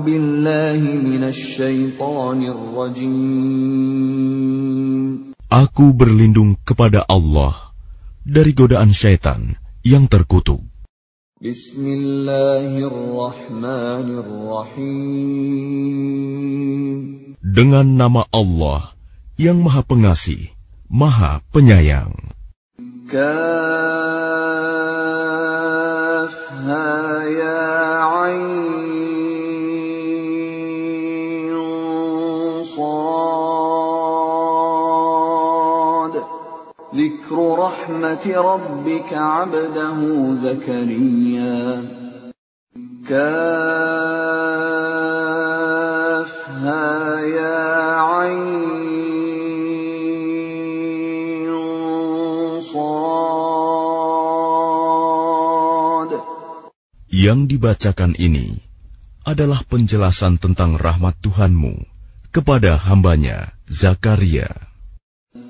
Billahi rajim. Aku berlindung kepada Allah dari godaan syaitan yang terkutuk. Bismillahirrahmanirrahim. Dengan nama Allah yang Maha Pengasih, Maha Penyayang. Kau رحمة ربك عبده زكريا كافها يا عين صاد Yang dibacakan ini adalah penjelasan tentang rahmat Tuhanmu kepada hambanya Zakaria.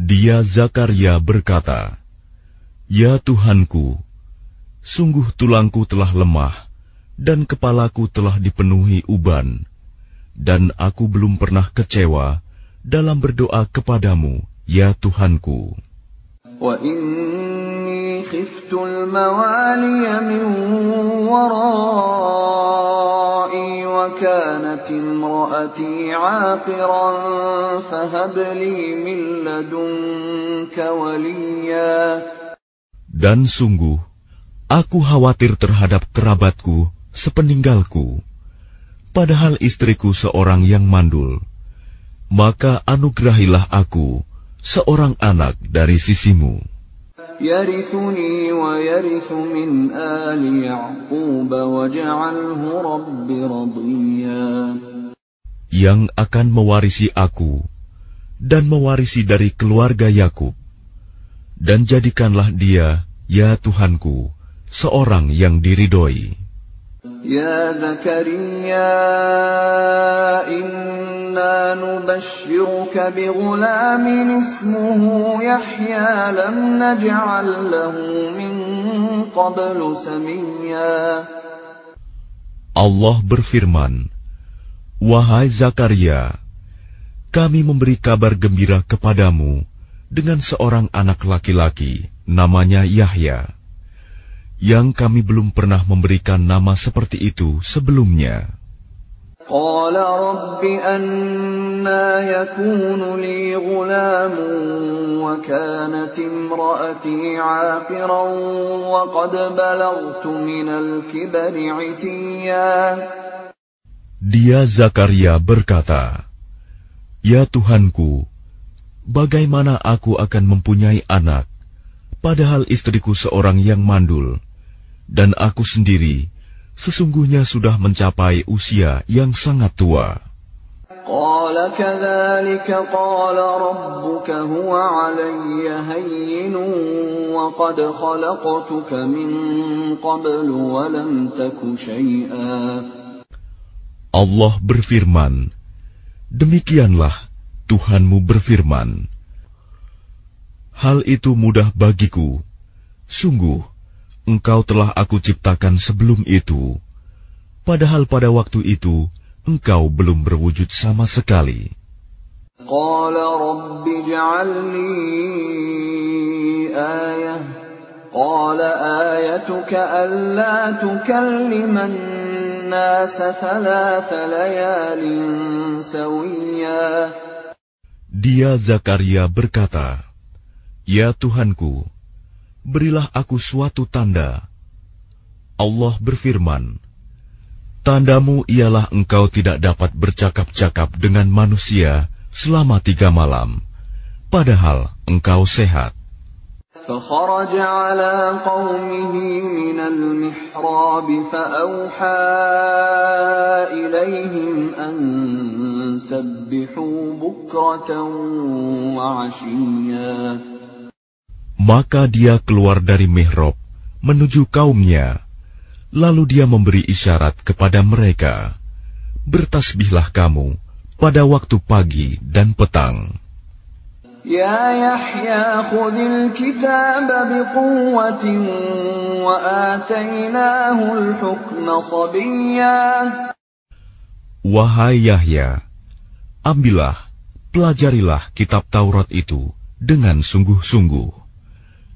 Dia Zakaria berkata, Ya Tuhanku, sungguh tulangku telah lemah dan kepalaku telah dipenuhi uban, dan aku belum pernah kecewa dalam berdoa kepadamu, ya Tuhanku. وإني خفت الموالي من ورائي وكانت امرأتي عاقرا فهب لي من لدنك وليا Dan sungguh, aku khawatir terhadap kerabatku sepeninggalku, padahal istriku seorang yang mandul. Maka anugerahilah aku seorang anak dari sisimu. يرثني ويرث من آل يعقوب واجعله رب رضيا yang akan mewarisi aku dan mewarisi dari keluarga Yakub. Dan jadikanlah dia, ya Tuhanku, seorang yang diridhoi. يا زكريا إنا نبشرك بغلام اسمه يحيى لم نجعل له من قبل سميا Allah berfirman, Wahai Zakaria, kami memberi kabar gembira kepadamu dengan seorang anak laki-laki, namanya Yahya, yang kami belum pernah memberikan nama seperti itu sebelumnya. قال رب أنا يكون لي غلام وكانت امرأتي عاقرا وقد بلغت من الكبر عتيا Dia Zakaria berkata, Ya Tuhanku, bagaimana aku akan mempunyai anak, padahal istriku seorang yang mandul, dan aku sendiri sesungguhnya sudah mencapai usia yang sangat tua. قال كذلك قال ربك هو علي هين وقد خلقتك من قبل ولم تك شيئا Allah berfirman, Demikianlah Tuhanmu berfirman, Hal itu mudah bagiku. Sungguh, engkau telah aku ciptakan sebelum itu. Padahal pada waktu itu, engkau belum berwujud sama sekali. قال رب اجعل لي آية قال آيتك ألا تكلم الناس ثلاث ليال سويا Dia Zakaria berkata, Ya Tuhanku, berilah aku suatu tanda. Allah berfirman, Tandamu ialah engkau tidak dapat bercakap-cakap dengan manusia selama tiga malam, padahal engkau sehat. فخرج على قومه من المحراب فأوحى إليهم أن سبحوا بكرة وعشيا maka dia keluar dari mihrab menuju kaumnya. Lalu dia memberi isyarat kepada mereka, "Bertasbihlah kamu pada waktu pagi dan petang." Ya Yahya khudil kitab wa atainahu al-hukma sabiyya. Wahai Yahya, ambillah, pelajarilah kitab Taurat itu dengan sungguh-sungguh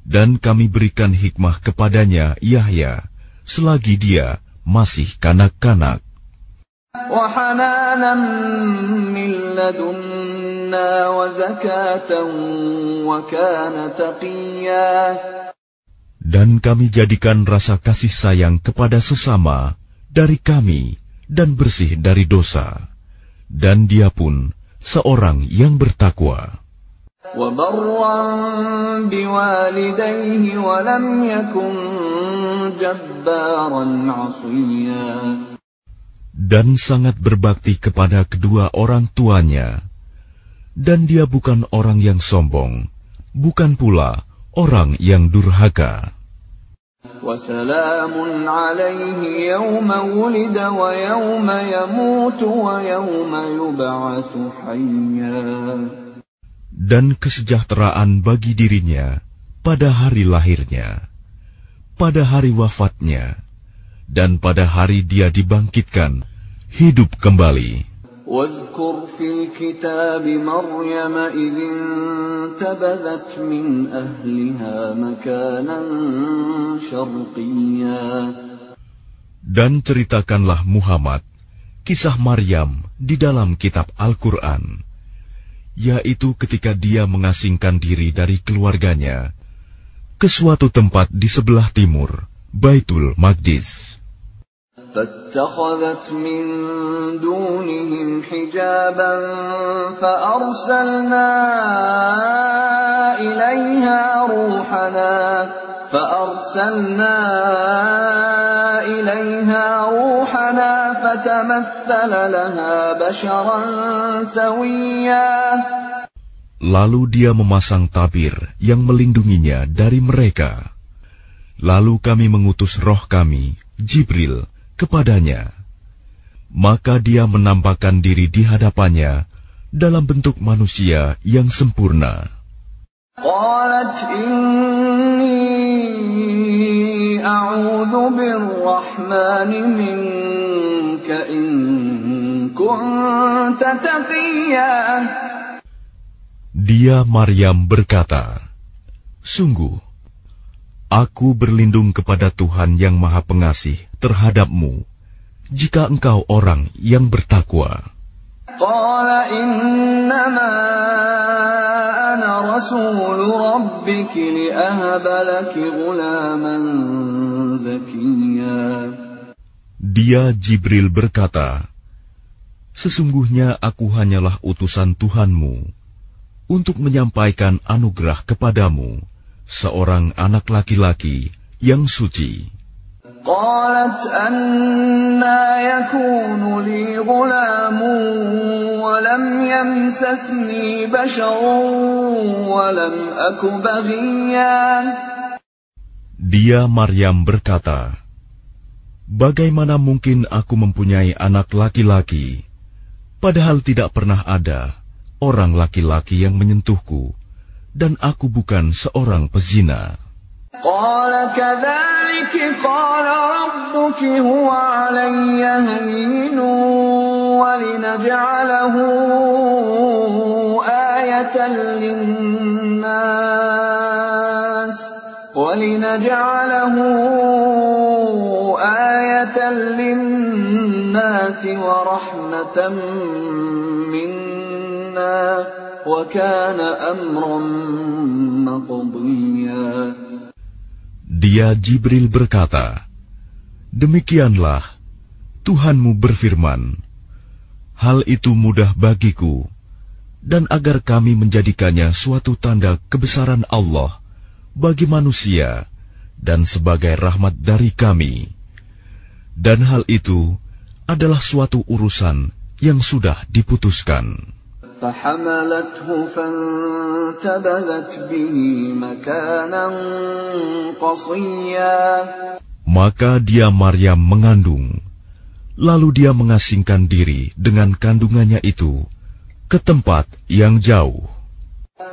dan kami berikan hikmah kepadanya Yahya selagi dia masih kanak-kanak. Dan kami jadikan rasa kasih sayang kepada sesama dari kami dan bersih dari dosa. Dan dia pun seorang yang bertakwa وبرا بوالديه ولم يكن جبارا عصيا dan sangat berbakti kepada kedua orang tuanya. Dan dia bukan orang yang sombong, bukan pula orang yang durhaka. Dan kesejahteraan bagi dirinya pada hari lahirnya, pada hari wafatnya, dan pada hari dia dibangkitkan, hidup kembali. واذكر في الكتاب مريم إذ انتبذت من أهلها مكانا شرقيا Dan ceritakanlah Muhammad kisah Maryam di dalam kitab Al-Quran, yaitu ketika dia mengasingkan diri dari keluarganya ke suatu tempat di sebelah timur, Baitul Maqdis. فاتخذت من دونهم حجابا فأرسلنا إليها روحنا فأرسلنا إليها روحنا فتمثل لها بشرا سويا Lalu dia memasang tabir yang melindunginya dari mereka. Lalu kami mengutus roh kami, Jibril, kepadanya. Maka dia menampakkan diri di hadapannya dalam bentuk manusia yang sempurna. قالت إني أعوذ بالرحمن منك إن كنت تقيا Dia Maryam berkata, Sungguh, aku berlindung kepada Tuhan yang Maha Pengasih terhadapmu, jika engkau orang yang bertakwa. قال إنما أنا رسول ربك لأهب لك غلاما زكيا Dia Jibril berkata, Sesungguhnya aku hanyalah utusan Tuhanmu untuk menyampaikan anugerah kepadamu, seorang anak laki-laki yang suci. قالت أنا يكون لي غلام ولم يمسسني بشر ولم أك بغيا Dia Maryam berkata, Bagaimana mungkin aku mempunyai anak laki-laki, padahal tidak pernah ada orang laki-laki yang menyentuhku, dan aku bukan seorang pezina. قال كذلك قال ربك هو علي هين ولنجعله آية للناس ولنجعله آية للناس ورحمة منا وكان أمرا مقضيا Dia Jibril berkata, Demikianlah Tuhanmu berfirman, Hal itu mudah bagiku, dan agar kami menjadikannya suatu tanda kebesaran Allah bagi manusia dan sebagai rahmat dari kami. Dan hal itu adalah suatu urusan yang sudah diputuskan. فحملته فانتبذت به مكانا قصيا Maka dia Maryam mengandung, lalu dia mengasingkan diri dengan kandungannya itu ke tempat yang jauh.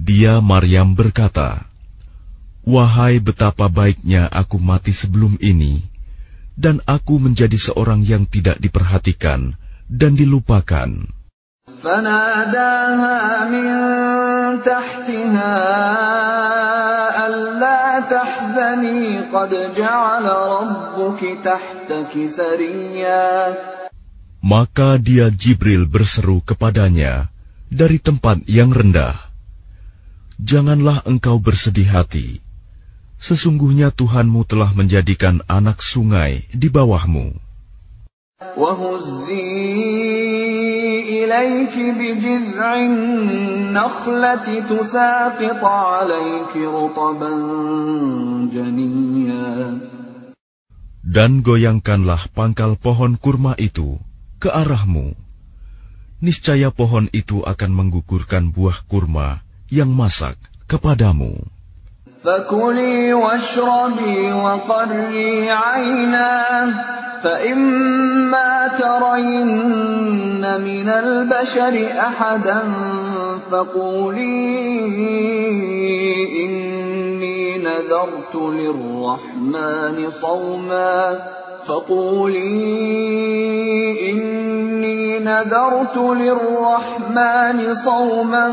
Dia Maryam berkata, Wahai betapa baiknya aku mati sebelum ini, dan aku menjadi seorang yang tidak diperhatikan dan dilupakan. Maka dia Jibril berseru kepadanya dari tempat yang rendah janganlah engkau bersedih hati. Sesungguhnya Tuhanmu telah menjadikan anak sungai di bawahmu. Dan goyangkanlah pangkal pohon kurma itu ke arahmu. Niscaya pohon itu akan menggugurkan buah kurma yang masak kepadamu. فكلي واشربي وقري عينا فإما ترين من البشر أحدا فقولي إني نذرت للرحمن صوما فقولي إني نذرت للرحمن صوما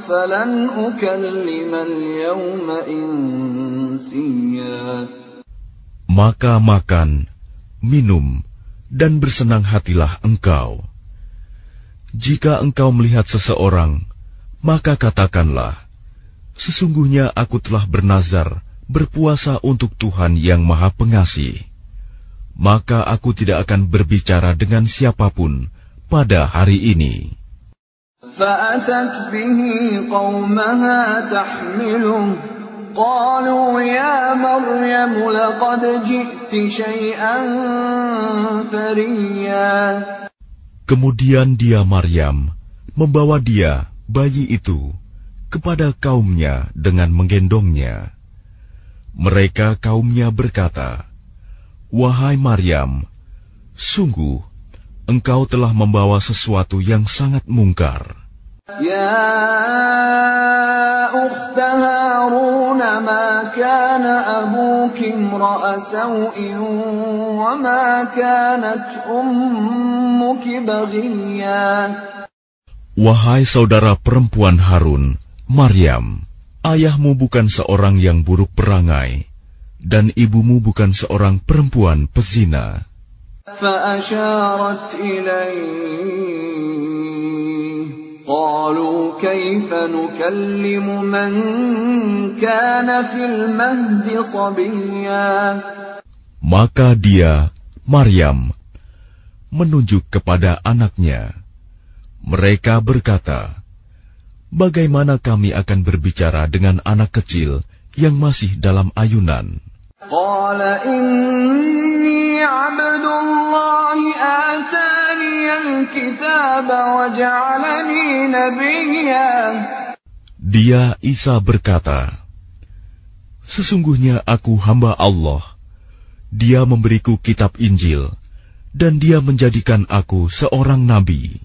فلن أكلم اليوم إنسيا Maka makan, minum, dan bersenang hatilah engkau. Jika engkau melihat seseorang, maka katakanlah, Sesungguhnya aku telah bernazar berpuasa untuk Tuhan yang Maha Pengasih. Maka aku tidak akan berbicara dengan siapapun pada hari ini. فأتت به قومها تحمله قالوا يا مريم لقد جئت شيئا فريا Kemudian dia Maryam membawa dia, bayi itu, kepada kaumnya dengan menggendongnya. Mereka kaumnya berkata, Wahai Maryam, sungguh engkau telah membawa sesuatu yang sangat mungkar. Ya ukhta ma kana abuki imra'a wa ma kanat ummuki baghiyya. Wahai saudara perempuan Harun, Maryam, ayahmu bukan seorang yang buruk perangai dan ibumu bukan seorang perempuan pezina. فأشارت إليه قالوا كيف نكلم من كان في المهد صبيا Maka dia, Maryam, menunjuk kepada anaknya. Mereka berkata, Bagaimana kami akan berbicara dengan anak kecil yang masih dalam ayunan? قال إني عبد الله آتاني الكتاب وجعلني نبيا Dia Isa berkata, Sesungguhnya aku hamba Allah. Dia memberiku kitab Injil, dan dia menjadikan aku seorang nabi.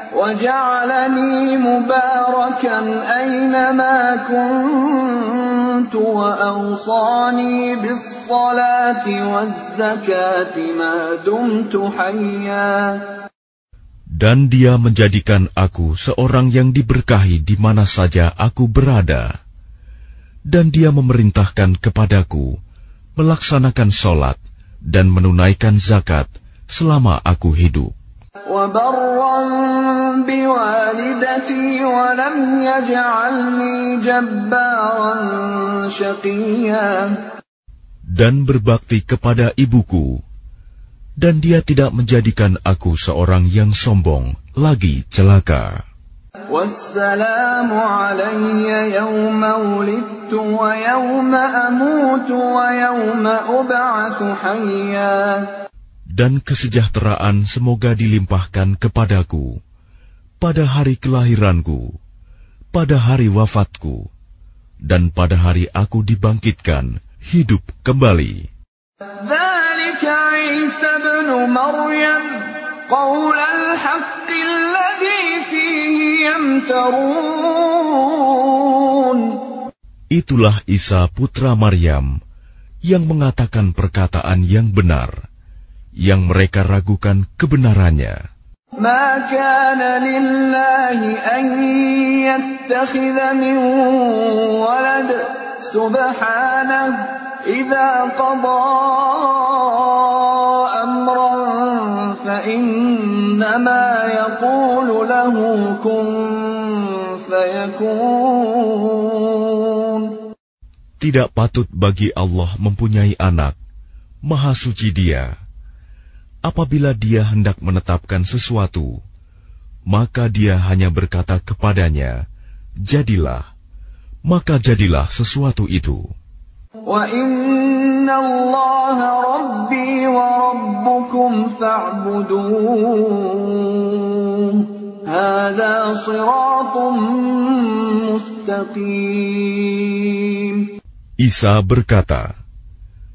وجعلني مباركا أينما كنت وأوصاني بالصلاة والزكاة ما دمت حيا Dan dia menjadikan aku seorang yang diberkahi di mana saja aku berada. Dan dia memerintahkan kepadaku melaksanakan sholat dan menunaikan zakat selama aku hidup. وبرا بوالدتي ولم يجعلني جبارا شقيا Dan berbakti kepada ibuku, dan dia tidak menjadikan aku seorang yang sombong, lagi celaka. والسلام علي يوم ولدت ويوم أموت ويوم أبعث حيا dan kesejahteraan semoga dilimpahkan kepadaku pada hari kelahiranku, pada hari wafatku, dan pada hari aku dibangkitkan hidup kembali. Itulah Isa putra Maryam yang mengatakan perkataan yang benar, yang mereka ragukan kebenarannya. ما كان لله أن يتخذ من ولد سبحانه إذا قضى أمرا فإنما يقول له كن فيكون Tidak patut bagi Allah mempunyai anak, maha suci dia. apabila dia hendak menetapkan sesuatu, maka dia hanya berkata kepadanya, "Jadilah," maka jadilah sesuatu itu. Isa berkata,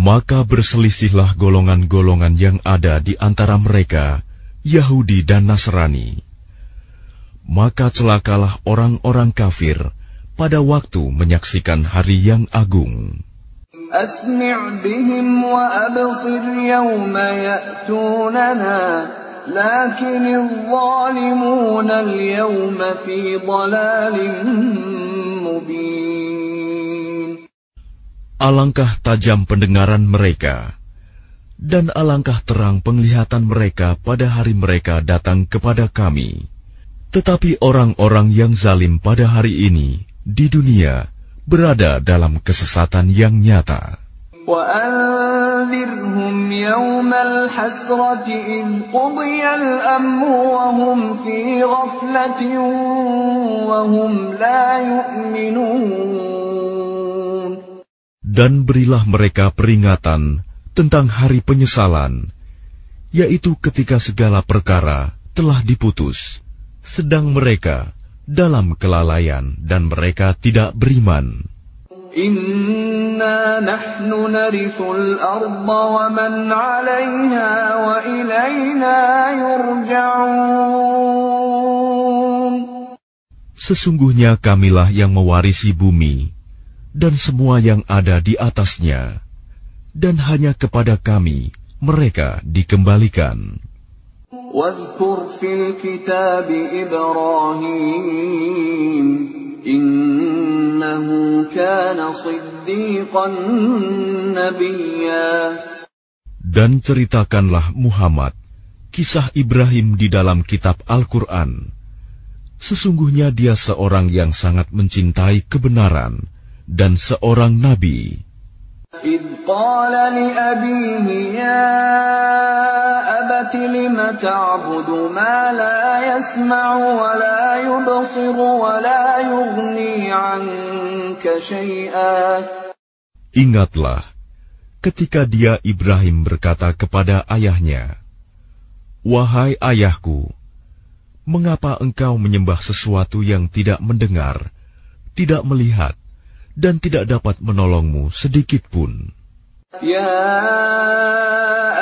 Maka berselisihlah golongan-golongan yang ada di antara mereka, Yahudi dan Nasrani. Maka celakalah orang-orang kafir pada waktu menyaksikan hari yang agung. Asmi' bihim wa absir yawma ya'tunana, lakinil zalimuna al-yawma fi dhalalin mubin. Alangkah tajam pendengaran mereka, dan alangkah terang penglihatan mereka pada hari mereka datang kepada kami. Tetapi orang-orang yang zalim pada hari ini di dunia berada dalam kesesatan yang nyata. وأنذرهم يوم الحسرة إذ قضي الأمر وهم في غفلة وهم لا يؤمنون dan berilah mereka peringatan tentang hari penyesalan, yaitu ketika segala perkara telah diputus, sedang mereka dalam kelalaian dan mereka tidak beriman. Sesungguhnya kamilah yang mewarisi bumi dan semua yang ada di atasnya, dan hanya kepada kami mereka dikembalikan. Dan ceritakanlah Muhammad kisah Ibrahim di dalam kitab Al-Quran. Sesungguhnya dia seorang yang sangat mencintai kebenaran, dan seorang nabi. إذ قال لأبيه يا أبت لم تعبد ما لا يسمع ولا يبصر ولا يغني عنك شيئا Ingatlah ketika dia Ibrahim berkata kepada ayahnya, "Wahai ayahku, mengapa engkau menyembah sesuatu yang tidak mendengar, tidak melihat, dan tidak dapat menolongmu sedikit pun. Ya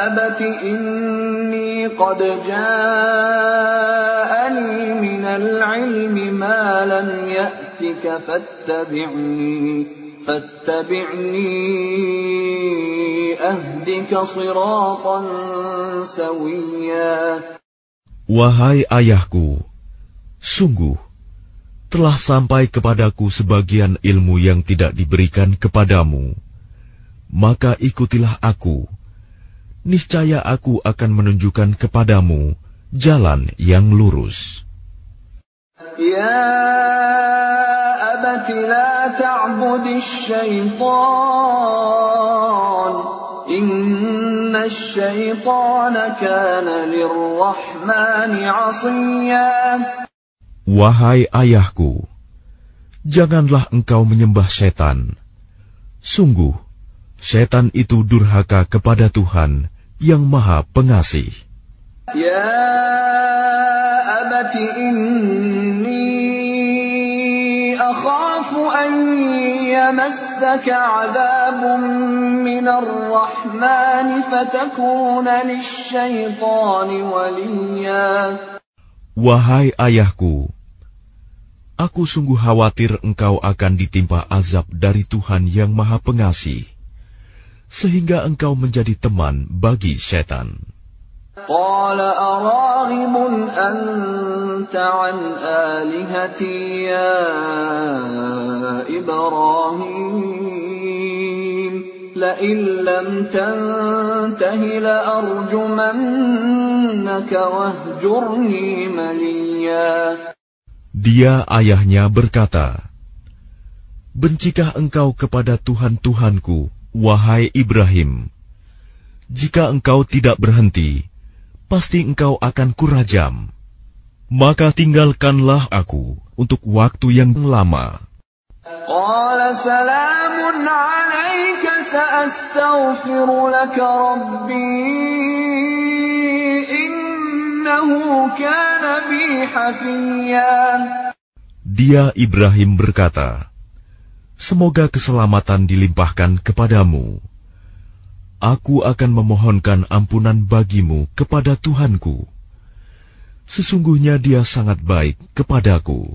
abati inni qad ja'ani minal ilmi ma lam ya'tika fattabi'ni fattabi'ni ahdika siratan sawiyya Wahai ayahku, sungguh telah sampai kepadaku sebagian ilmu yang tidak diberikan kepadamu maka ikutilah aku. Niscaya aku akan menunjukkan kepadamu jalan yang lurus. Ya abati la ta'budi syaitan. Inna syaitan kana lirrahmani asiyya. Wahai ayahku, janganlah engkau menyembah setan. Sungguh, Setan itu durhaka kepada Tuhan yang Maha Pengasih. Ya abati inni akhafu an yamassaka adabun minar rahmani fatakuna lisyaitani waliya. Wahai ayahku, aku sungguh khawatir engkau akan ditimpa azab dari Tuhan yang Maha Pengasih sehingga engkau menjadi teman bagi setan. قال أراغب أنت عن آلهتي يا إبراهيم لئن لم تنته لأرجمنك واهجرني مليا Dia ayahnya berkata, Bencikah engkau kepada Tuhan-Tuhanku Wahai Ibrahim, jika engkau tidak berhenti, pasti engkau akan kurajam. Maka tinggalkanlah aku untuk waktu yang lama. Dia Ibrahim berkata, Semoga keselamatan dilimpahkan kepadamu. Aku akan memohonkan ampunan bagimu kepada Tuhanku. Sesungguhnya dia sangat baik kepadaku.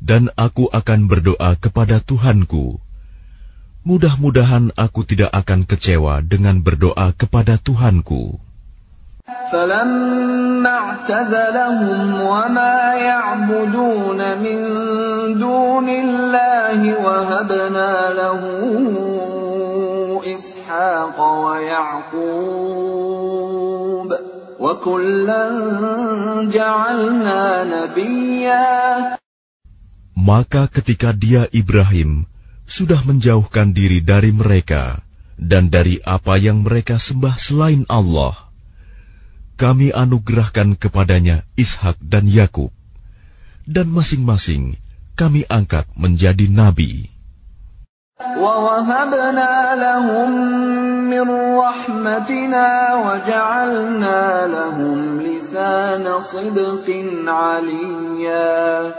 Dan aku akan berdoa kepada Tuhanku. Mudah-mudahan aku tidak akan kecewa dengan berdoa kepada Tuhanku. فلما اعتزلهم وما يعبدون من دون الله وهبنا له إسحاق ويعقوب وكلا جعلنا نبيا Maka ketika dia Ibrahim sudah menjauhkan diri dari mereka dan dari apa yang mereka sembah selain Allah, kami anugerahkan kepadanya Ishak dan Yakub, dan masing-masing kami angkat menjadi nabi. ووهبنا لهم من رحمتنا وجعلنا لهم لسان صدق عليا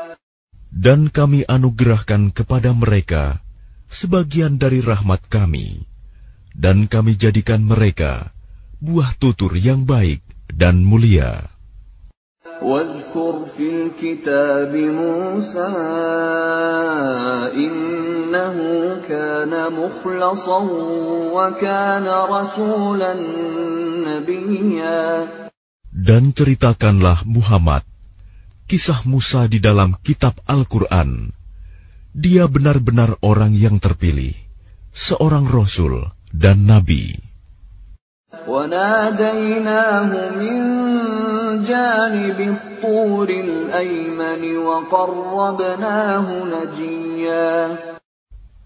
Dan kami anugerahkan kepada mereka sebagian dari rahmat kami, dan kami jadikan mereka buah tutur yang baik dan mulia. واذكر في الكتاب موسى إنه كان مخلصا وكان رسولا نبيا Dan ceritakanlah Muhammad kisah Musa di dalam kitab Al-Quran. Dia benar-benar orang yang terpilih, seorang rasul dan nabi.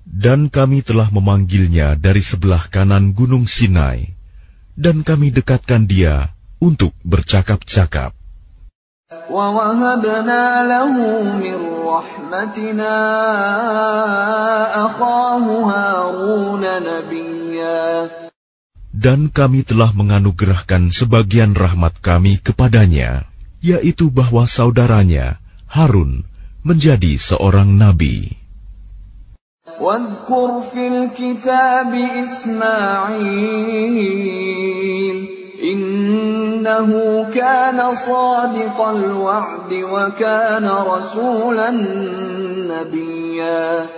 Dan kami telah memanggilnya dari sebelah kanan Gunung Sinai, dan kami dekatkan dia untuk bercakap-cakap. ووهبنا له من رحمتنا أخاه هارون نبيا Dan kami telah menganugerahkan sebagian rahmat kami kepadanya, yaitu bahwa saudaranya, Harun, menjadi seorang nabi. واذكر في الكتاب إسماعيل innahu kana sadiqal wa'di wa kana rasulan nabiyya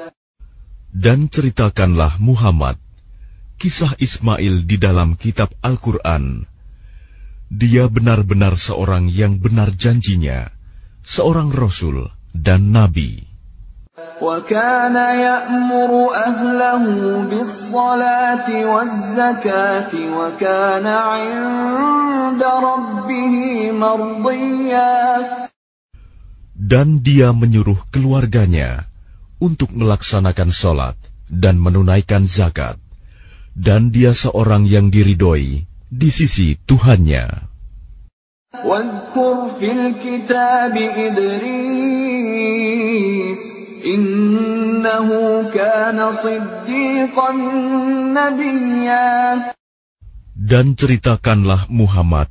dan ceritakanlah Muhammad kisah Ismail di dalam kitab Al-Quran. Dia benar-benar seorang yang benar janjinya, seorang rasul dan nabi. وكان يأمر أهله بالصلاة والزكاة وكان عند ربه مرضيا Dan dia menyuruh keluarganya untuk melaksanakan sholat dan menunaikan zakat. Dan dia seorang yang diridhoi di sisi Tuhannya. واذكر في الكتاب إدريس dan ceritakanlah Muhammad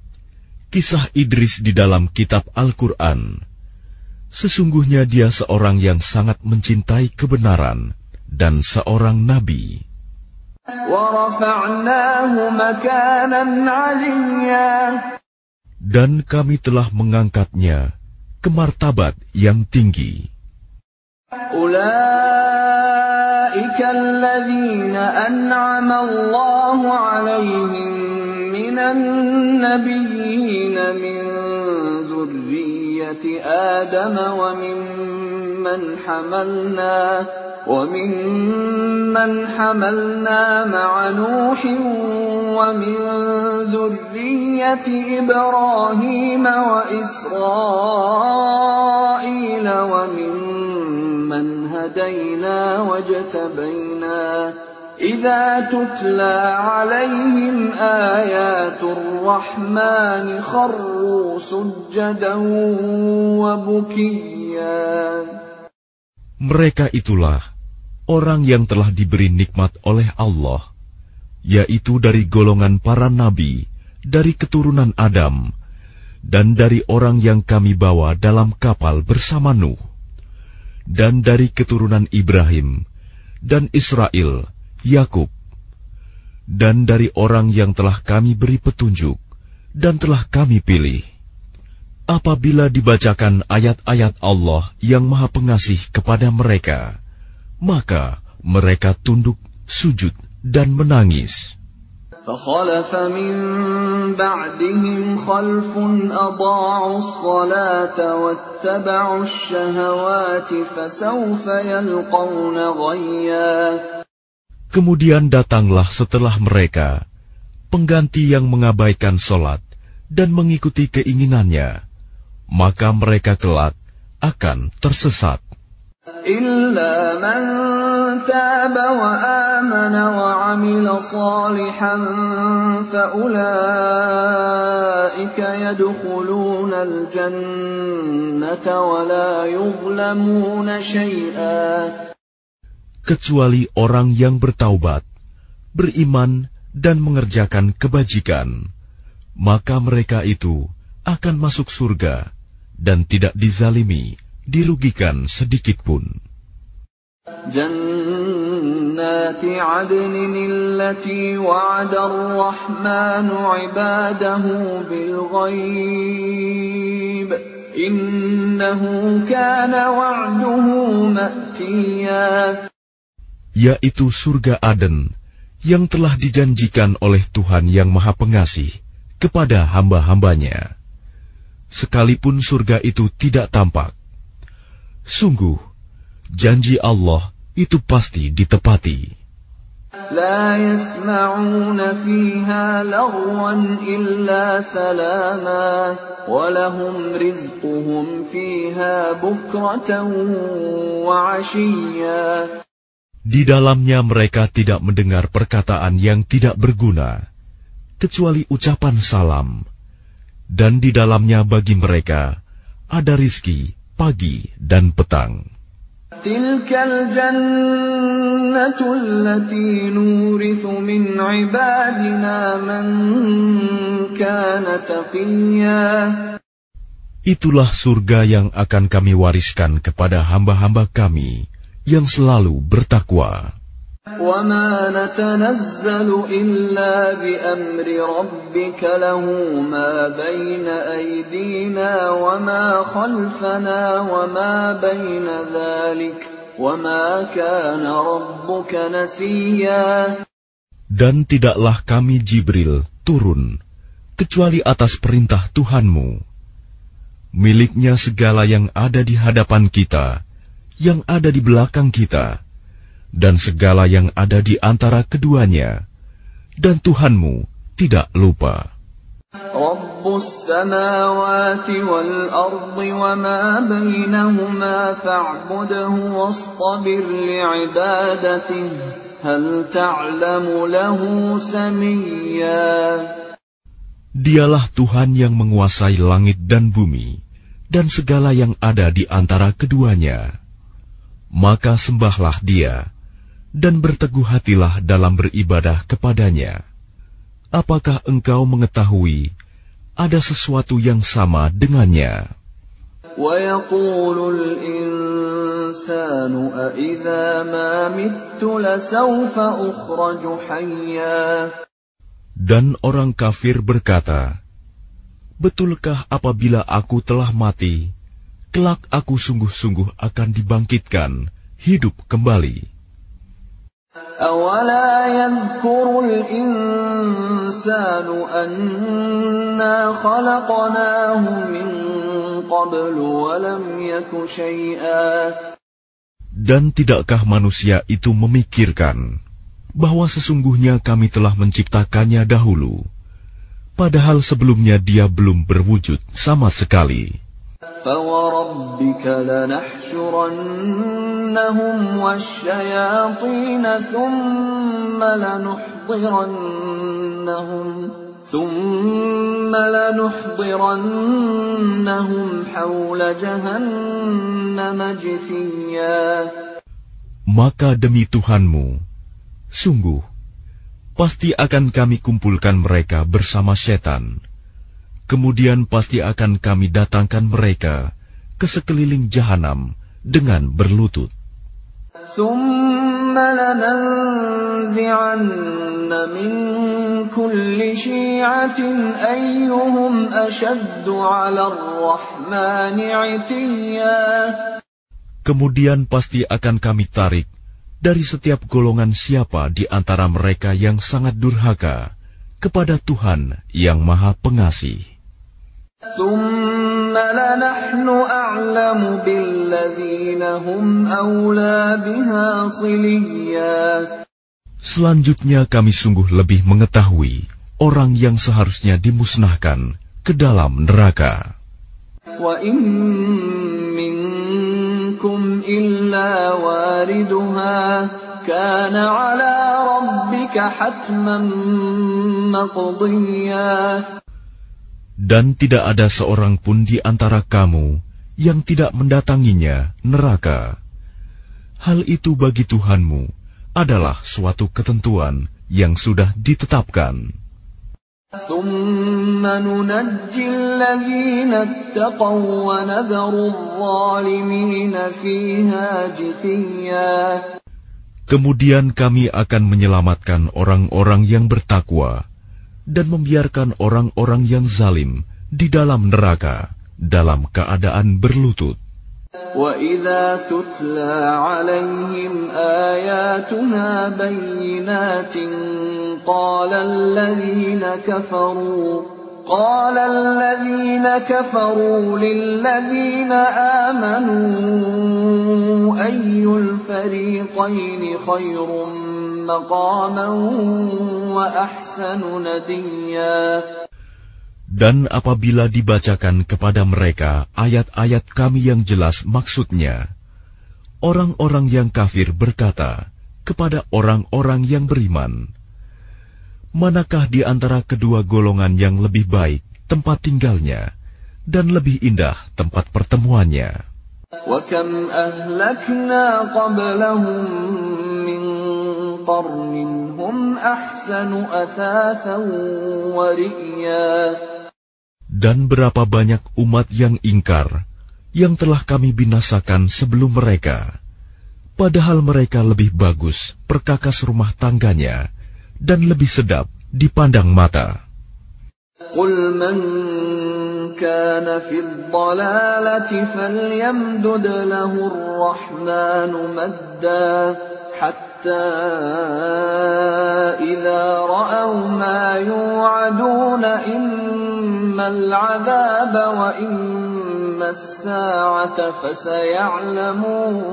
kisah Idris di dalam kitab Al-Quran. Sesungguhnya dia seorang yang sangat mencintai kebenaran dan seorang nabi. Dan kami telah mengangkatnya ke martabat yang tinggi. أولئك الذين أنعم الله عليهم من النبيين من ذرية آدم وممن حملنا وممن حملنا مع نوح ومن ذرية إبراهيم وإسرائيل وممن هدينا واجتبينا إذا تتلى عليهم آيات الرحمن خروا سجدا وبكيا Mereka itulah orang yang telah diberi nikmat oleh Allah, yaitu dari golongan para nabi, dari keturunan Adam, dan dari orang yang kami bawa dalam kapal bersama Nuh, dan dari keturunan Ibrahim, dan Israel, Yakub, dan dari orang yang telah kami beri petunjuk, dan telah kami pilih Apabila dibacakan ayat-ayat Allah yang Maha Pengasih kepada mereka, maka mereka tunduk, sujud, dan menangis. فخلف من بعدهم خلف أضاعوا الصلاة واتبعوا الشهوات فسوف يلقون غيا Kemudian datanglah setelah mereka pengganti yang mengabaikan solat dan mengikuti keinginannya, maka mereka kelak akan tersesat. إلا من تاب وآمن وعمل صالحا فأولئك يدخلون الجنة ولا يظلمون شيئا kecuali orang yang bertaubat, beriman, dan mengerjakan kebajikan, maka mereka itu akan masuk surga dan tidak dizalimi, dirugikan sedikit pun. جنات عدن التي وعد الرحمن عباده بالغيب إنه كان وعده مأتيا yaitu surga Aden yang telah dijanjikan oleh Tuhan yang Maha Pengasih kepada hamba-hambanya. Sekalipun surga itu tidak tampak, sungguh janji Allah itu pasti ditepati. لا يسمعون فيها لغوا إلا سلاما ولهم رزقهم فيها بكرة وعشيا Di dalamnya mereka tidak mendengar perkataan yang tidak berguna, kecuali ucapan salam, dan di dalamnya bagi mereka ada rizki pagi dan petang. Itulah surga yang akan kami wariskan kepada hamba-hamba kami yang selalu bertakwa. وما نتنزل إلا بأمر ربك له ما بين أيدينا وما خلفنا وما بين ذلك وما كان ربك نسيا Dan tidaklah kami Jibril turun kecuali atas perintah Tuhanmu. Miliknya segala yang ada di hadapan kita, yang ada di belakang kita, dan segala yang ada di antara keduanya, dan Tuhanmu tidak lupa. Dialah Tuhan yang menguasai langit dan bumi, dan segala yang ada di antara keduanya. Maka sembahlah dia, dan berteguh hatilah dalam beribadah kepadanya. Apakah engkau mengetahui ada sesuatu yang sama dengannya? Dan orang kafir berkata, Betulkah apabila aku telah mati, kelak aku sungguh-sungguh akan dibangkitkan, hidup kembali? أولا يذكر الإنسان أنا خلقناه من قبل ولم يك شيئا Dan tidakkah manusia itu memikirkan bahwa sesungguhnya kami telah menciptakannya dahulu, padahal sebelumnya dia belum berwujud sama sekali. فوربك لنحشرنهم والشياطين ثم لنحضرنهم ثم لنحضرنهم حول جهنم جثيا Maka demi Tuhanmu, sungguh, pasti akan kami kumpulkan mereka bersama setan Kemudian pasti akan kami datangkan mereka ke sekeliling jahanam dengan berlutut. Kemudian pasti akan kami tarik dari setiap golongan siapa di antara mereka yang sangat durhaka kepada Tuhan yang Maha Pengasih. Selanjutnya kami sungguh lebih mengetahui orang yang seharusnya dimusnahkan ke dalam neraka. Dan tidak ada seorang pun di antara kamu yang tidak mendatanginya neraka. Hal itu bagi Tuhanmu adalah suatu ketentuan yang sudah ditetapkan. Kemudian kami akan menyelamatkan orang-orang yang bertakwa dan membiarkan orang-orang yang zalim di dalam neraka dalam keadaan berlutut. وَإِذَا تُتْلَى عَلَيْهِمْ آيَاتُنَا بَيِّنَاتٍ قَالَ الَّذِينَ كَفَرُوا قال الذين كفروا للذين آمنوا أي الفريقين خير مقاما وأحسن نديا Dan apabila dibacakan kepada mereka ayat-ayat kami yang jelas maksudnya, orang-orang yang kafir berkata kepada orang-orang yang beriman, Manakah di antara kedua golongan yang lebih baik tempat tinggalnya dan lebih indah tempat pertemuannya? وكم أهلكنا قبلهم من قرن هم أحسن أثاثا ورئيا Dan berapa banyak umat yang ingkar yang telah kami binasakan sebelum mereka, padahal mereka lebih bagus perkakas rumah tangganya dan lebih sedap dipandang mata. قل من كان في الضلالة فليمدد له الرحمن مدا حتى إذا رأوا ما يوعدون إما العذاب وإما الساعة فسيعلمون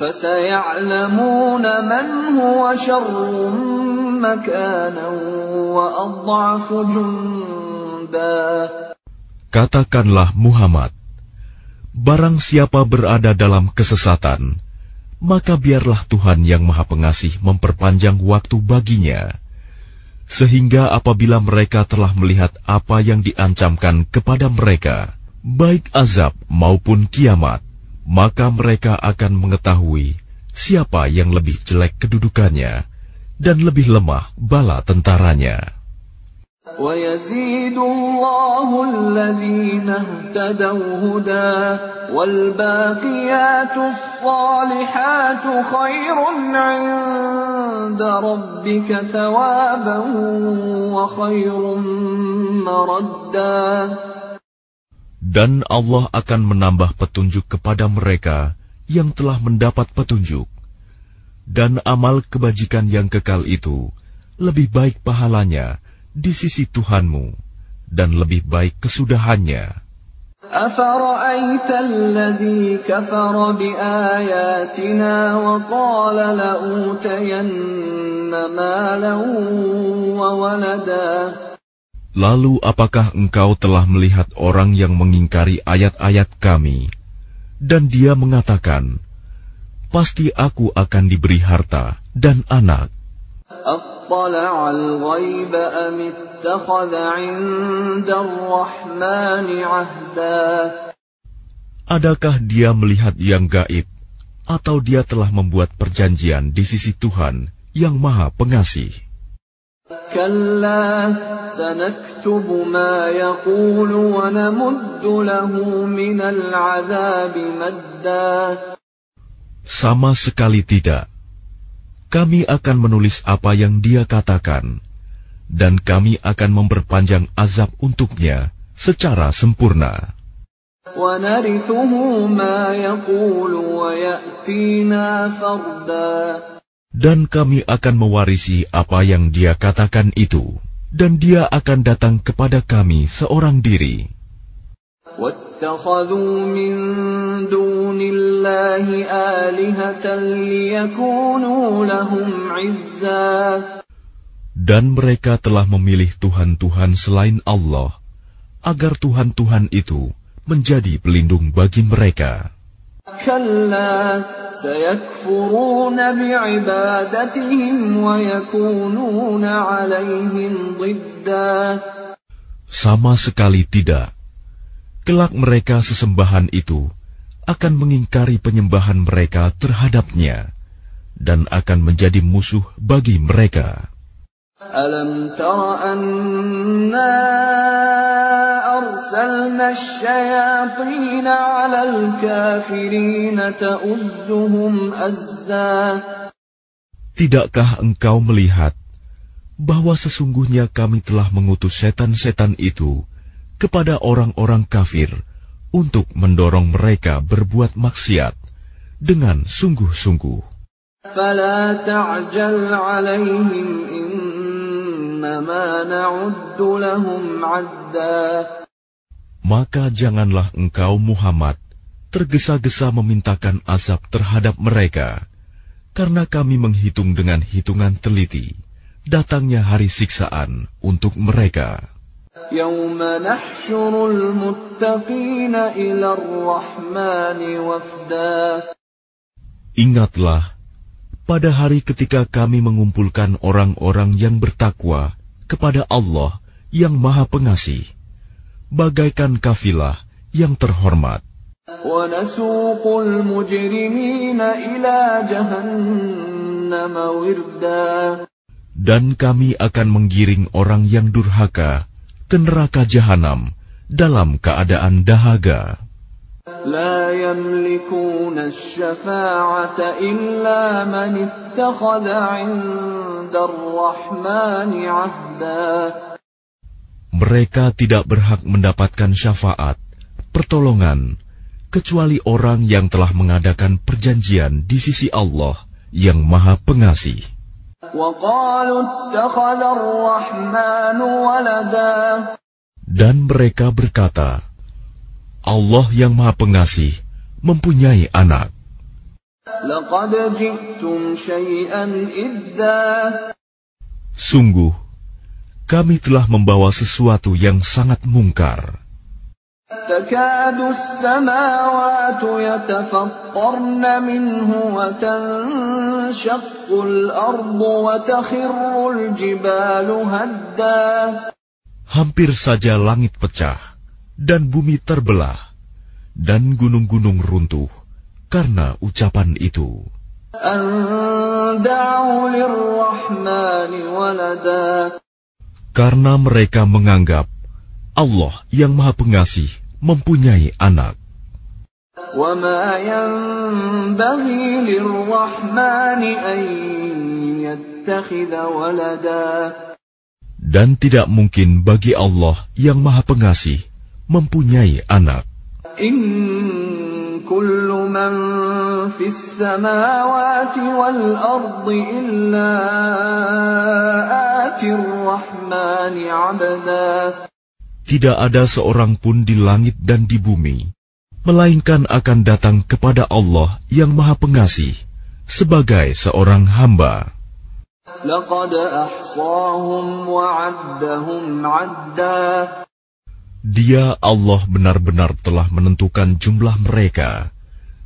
فسيعلمون من هو شر مكانا وأضعف جندا Katakanlah Muhammad, barang siapa berada dalam kesesatan, maka biarlah Tuhan yang Maha Pengasih memperpanjang waktu baginya, sehingga apabila mereka telah melihat apa yang diancamkan kepada mereka, baik azab maupun kiamat, maka mereka akan mengetahui siapa yang lebih jelek kedudukannya dan lebih lemah bala tentaranya. ويزيد الله الذين اهتدوا هدى والباقيات الصالحات خير عند ربك ثوابا وخير مردا Dan Allah akan menambah petunjuk kepada mereka yang telah mendapat petunjuk. Dan amal kebajikan yang kekal itu lebih baik pahalanya di sisi Tuhanmu dan lebih baik kesudahannya. أفرأيت الذي كفر بآياتنا وقال لأوتين مالا وولدا Lalu apakah engkau telah melihat orang yang mengingkari ayat-ayat kami, dan dia mengatakan, Pasti aku akan diberi harta dan anak. أطلع الغيب أم اتخذ عند الرحمن عهدا Adakah dia melihat yang gaib, atau dia telah membuat perjanjian di sisi Tuhan yang Maha Pengasih? كلا سنكتب ما يقول ونمد له من العذاب مدا Sama sekali tidak. kami akan menulis apa yang dia katakan, dan kami akan memperpanjang azab untuknya secara sempurna. Dan kami akan mewarisi apa yang dia katakan itu, dan dia akan datang kepada kami seorang diri. اتخذوا من دون الله آلهة ليكونوا لهم عزا Dan mereka telah memilih Tuhan-Tuhan selain Allah, agar Tuhan-Tuhan itu menjadi pelindung bagi mereka. Sama sekali tidak, kelak mereka sesembahan itu akan mengingkari penyembahan mereka terhadapnya dan akan menjadi musuh bagi mereka. Alam tara anna arsalna azza. Tidakkah engkau melihat bahwa sesungguhnya kami telah mengutus setan-setan itu kepada orang-orang kafir untuk mendorong mereka berbuat maksiat dengan sungguh-sungguh? فلا تعجل عليهم إنما نعد لهم عدا Maka janganlah engkau Muhammad tergesa-gesa memintakan azab terhadap mereka, karena kami menghitung dengan hitungan teliti datangnya hari siksaan untuk mereka. يوم نحشر المتقين إلى الرحمن وفدا Ingatlah pada hari ketika kami mengumpulkan orang-orang yang bertakwa kepada Allah yang Maha Pengasih, bagaikan kafilah yang terhormat. ونسوق المجرمين إلى جهنم وردا Dan kami akan menggiring orang yang durhaka ke neraka jahanam dalam keadaan dahaga. لا يملكون الشفاعة إلا من اتخذ عند الرحمن عهدا Mereka tidak berhak mendapatkan syafaat, pertolongan, kecuali orang yang telah mengadakan perjanjian di sisi Allah yang Maha Pengasih. Dan mereka berkata, Allah yang Maha Pengasih mempunyai anak. Sungguh, kami telah membawa sesuatu yang sangat mungkar. تكاد السماوات يتفطرن منه وتنشق الأرض وتخر الجبال هدا Hampir saja langit pecah dan bumi terbelah dan gunung-gunung runtuh karena ucapan itu. أن دعوا للرحمن ولدا Karena mereka menganggap Allah yang Maha Pengasih mempunyai anak. وما ينبغي للرحمن أن يتخذ ولدا Dan tidak mungkin bagi Allah yang Maha Pengasih mempunyai anak. إن كل من في السماوات والأرض إلا آتي الرحمن عبدا tidak ada seorang pun di langit dan di bumi, melainkan akan datang kepada Allah yang Maha Pengasih sebagai seorang hamba. Dia Allah benar-benar telah menentukan jumlah mereka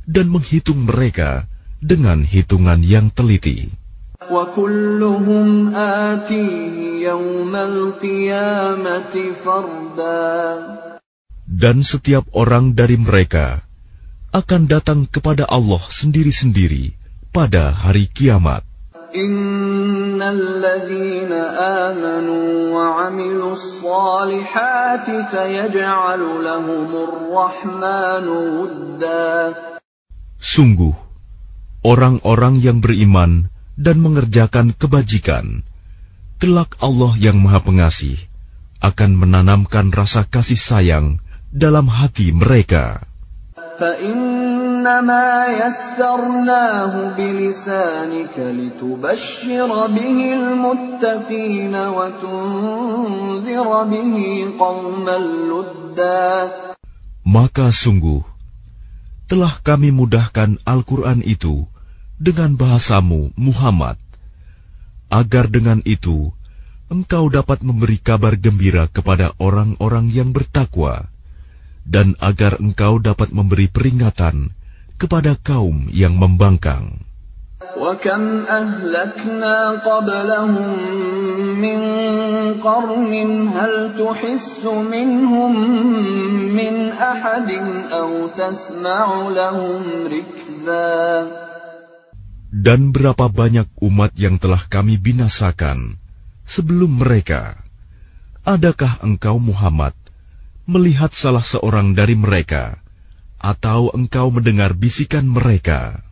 dan menghitung mereka dengan hitungan yang teliti. وكلهم آتيه يوم القيامة فردا Dan setiap orang dari mereka akan datang kepada Allah sendiri-sendiri pada hari kiamat. إن الذين آمنوا وعملوا الصالحات سيجعل لهم الرحمن ودا Sungguh, orang-orang yang beriman dan mengerjakan kebajikan, kelak Allah yang Maha Pengasih akan menanamkan rasa kasih sayang dalam hati mereka. Maka sungguh, telah kami mudahkan Al-Quran itu dengan bahasamu, Muhammad, agar dengan itu engkau dapat memberi kabar gembira kepada orang-orang yang bertakwa, dan agar engkau dapat memberi peringatan kepada kaum yang membangkang. وكم أهلكنا قبلهم من قرن هل تحس منهم من أحد أو تسمع لهم ركزا Dan berapa banyak umat yang telah kami binasakan sebelum mereka? Adakah engkau Muhammad melihat salah seorang dari mereka, atau engkau mendengar bisikan mereka?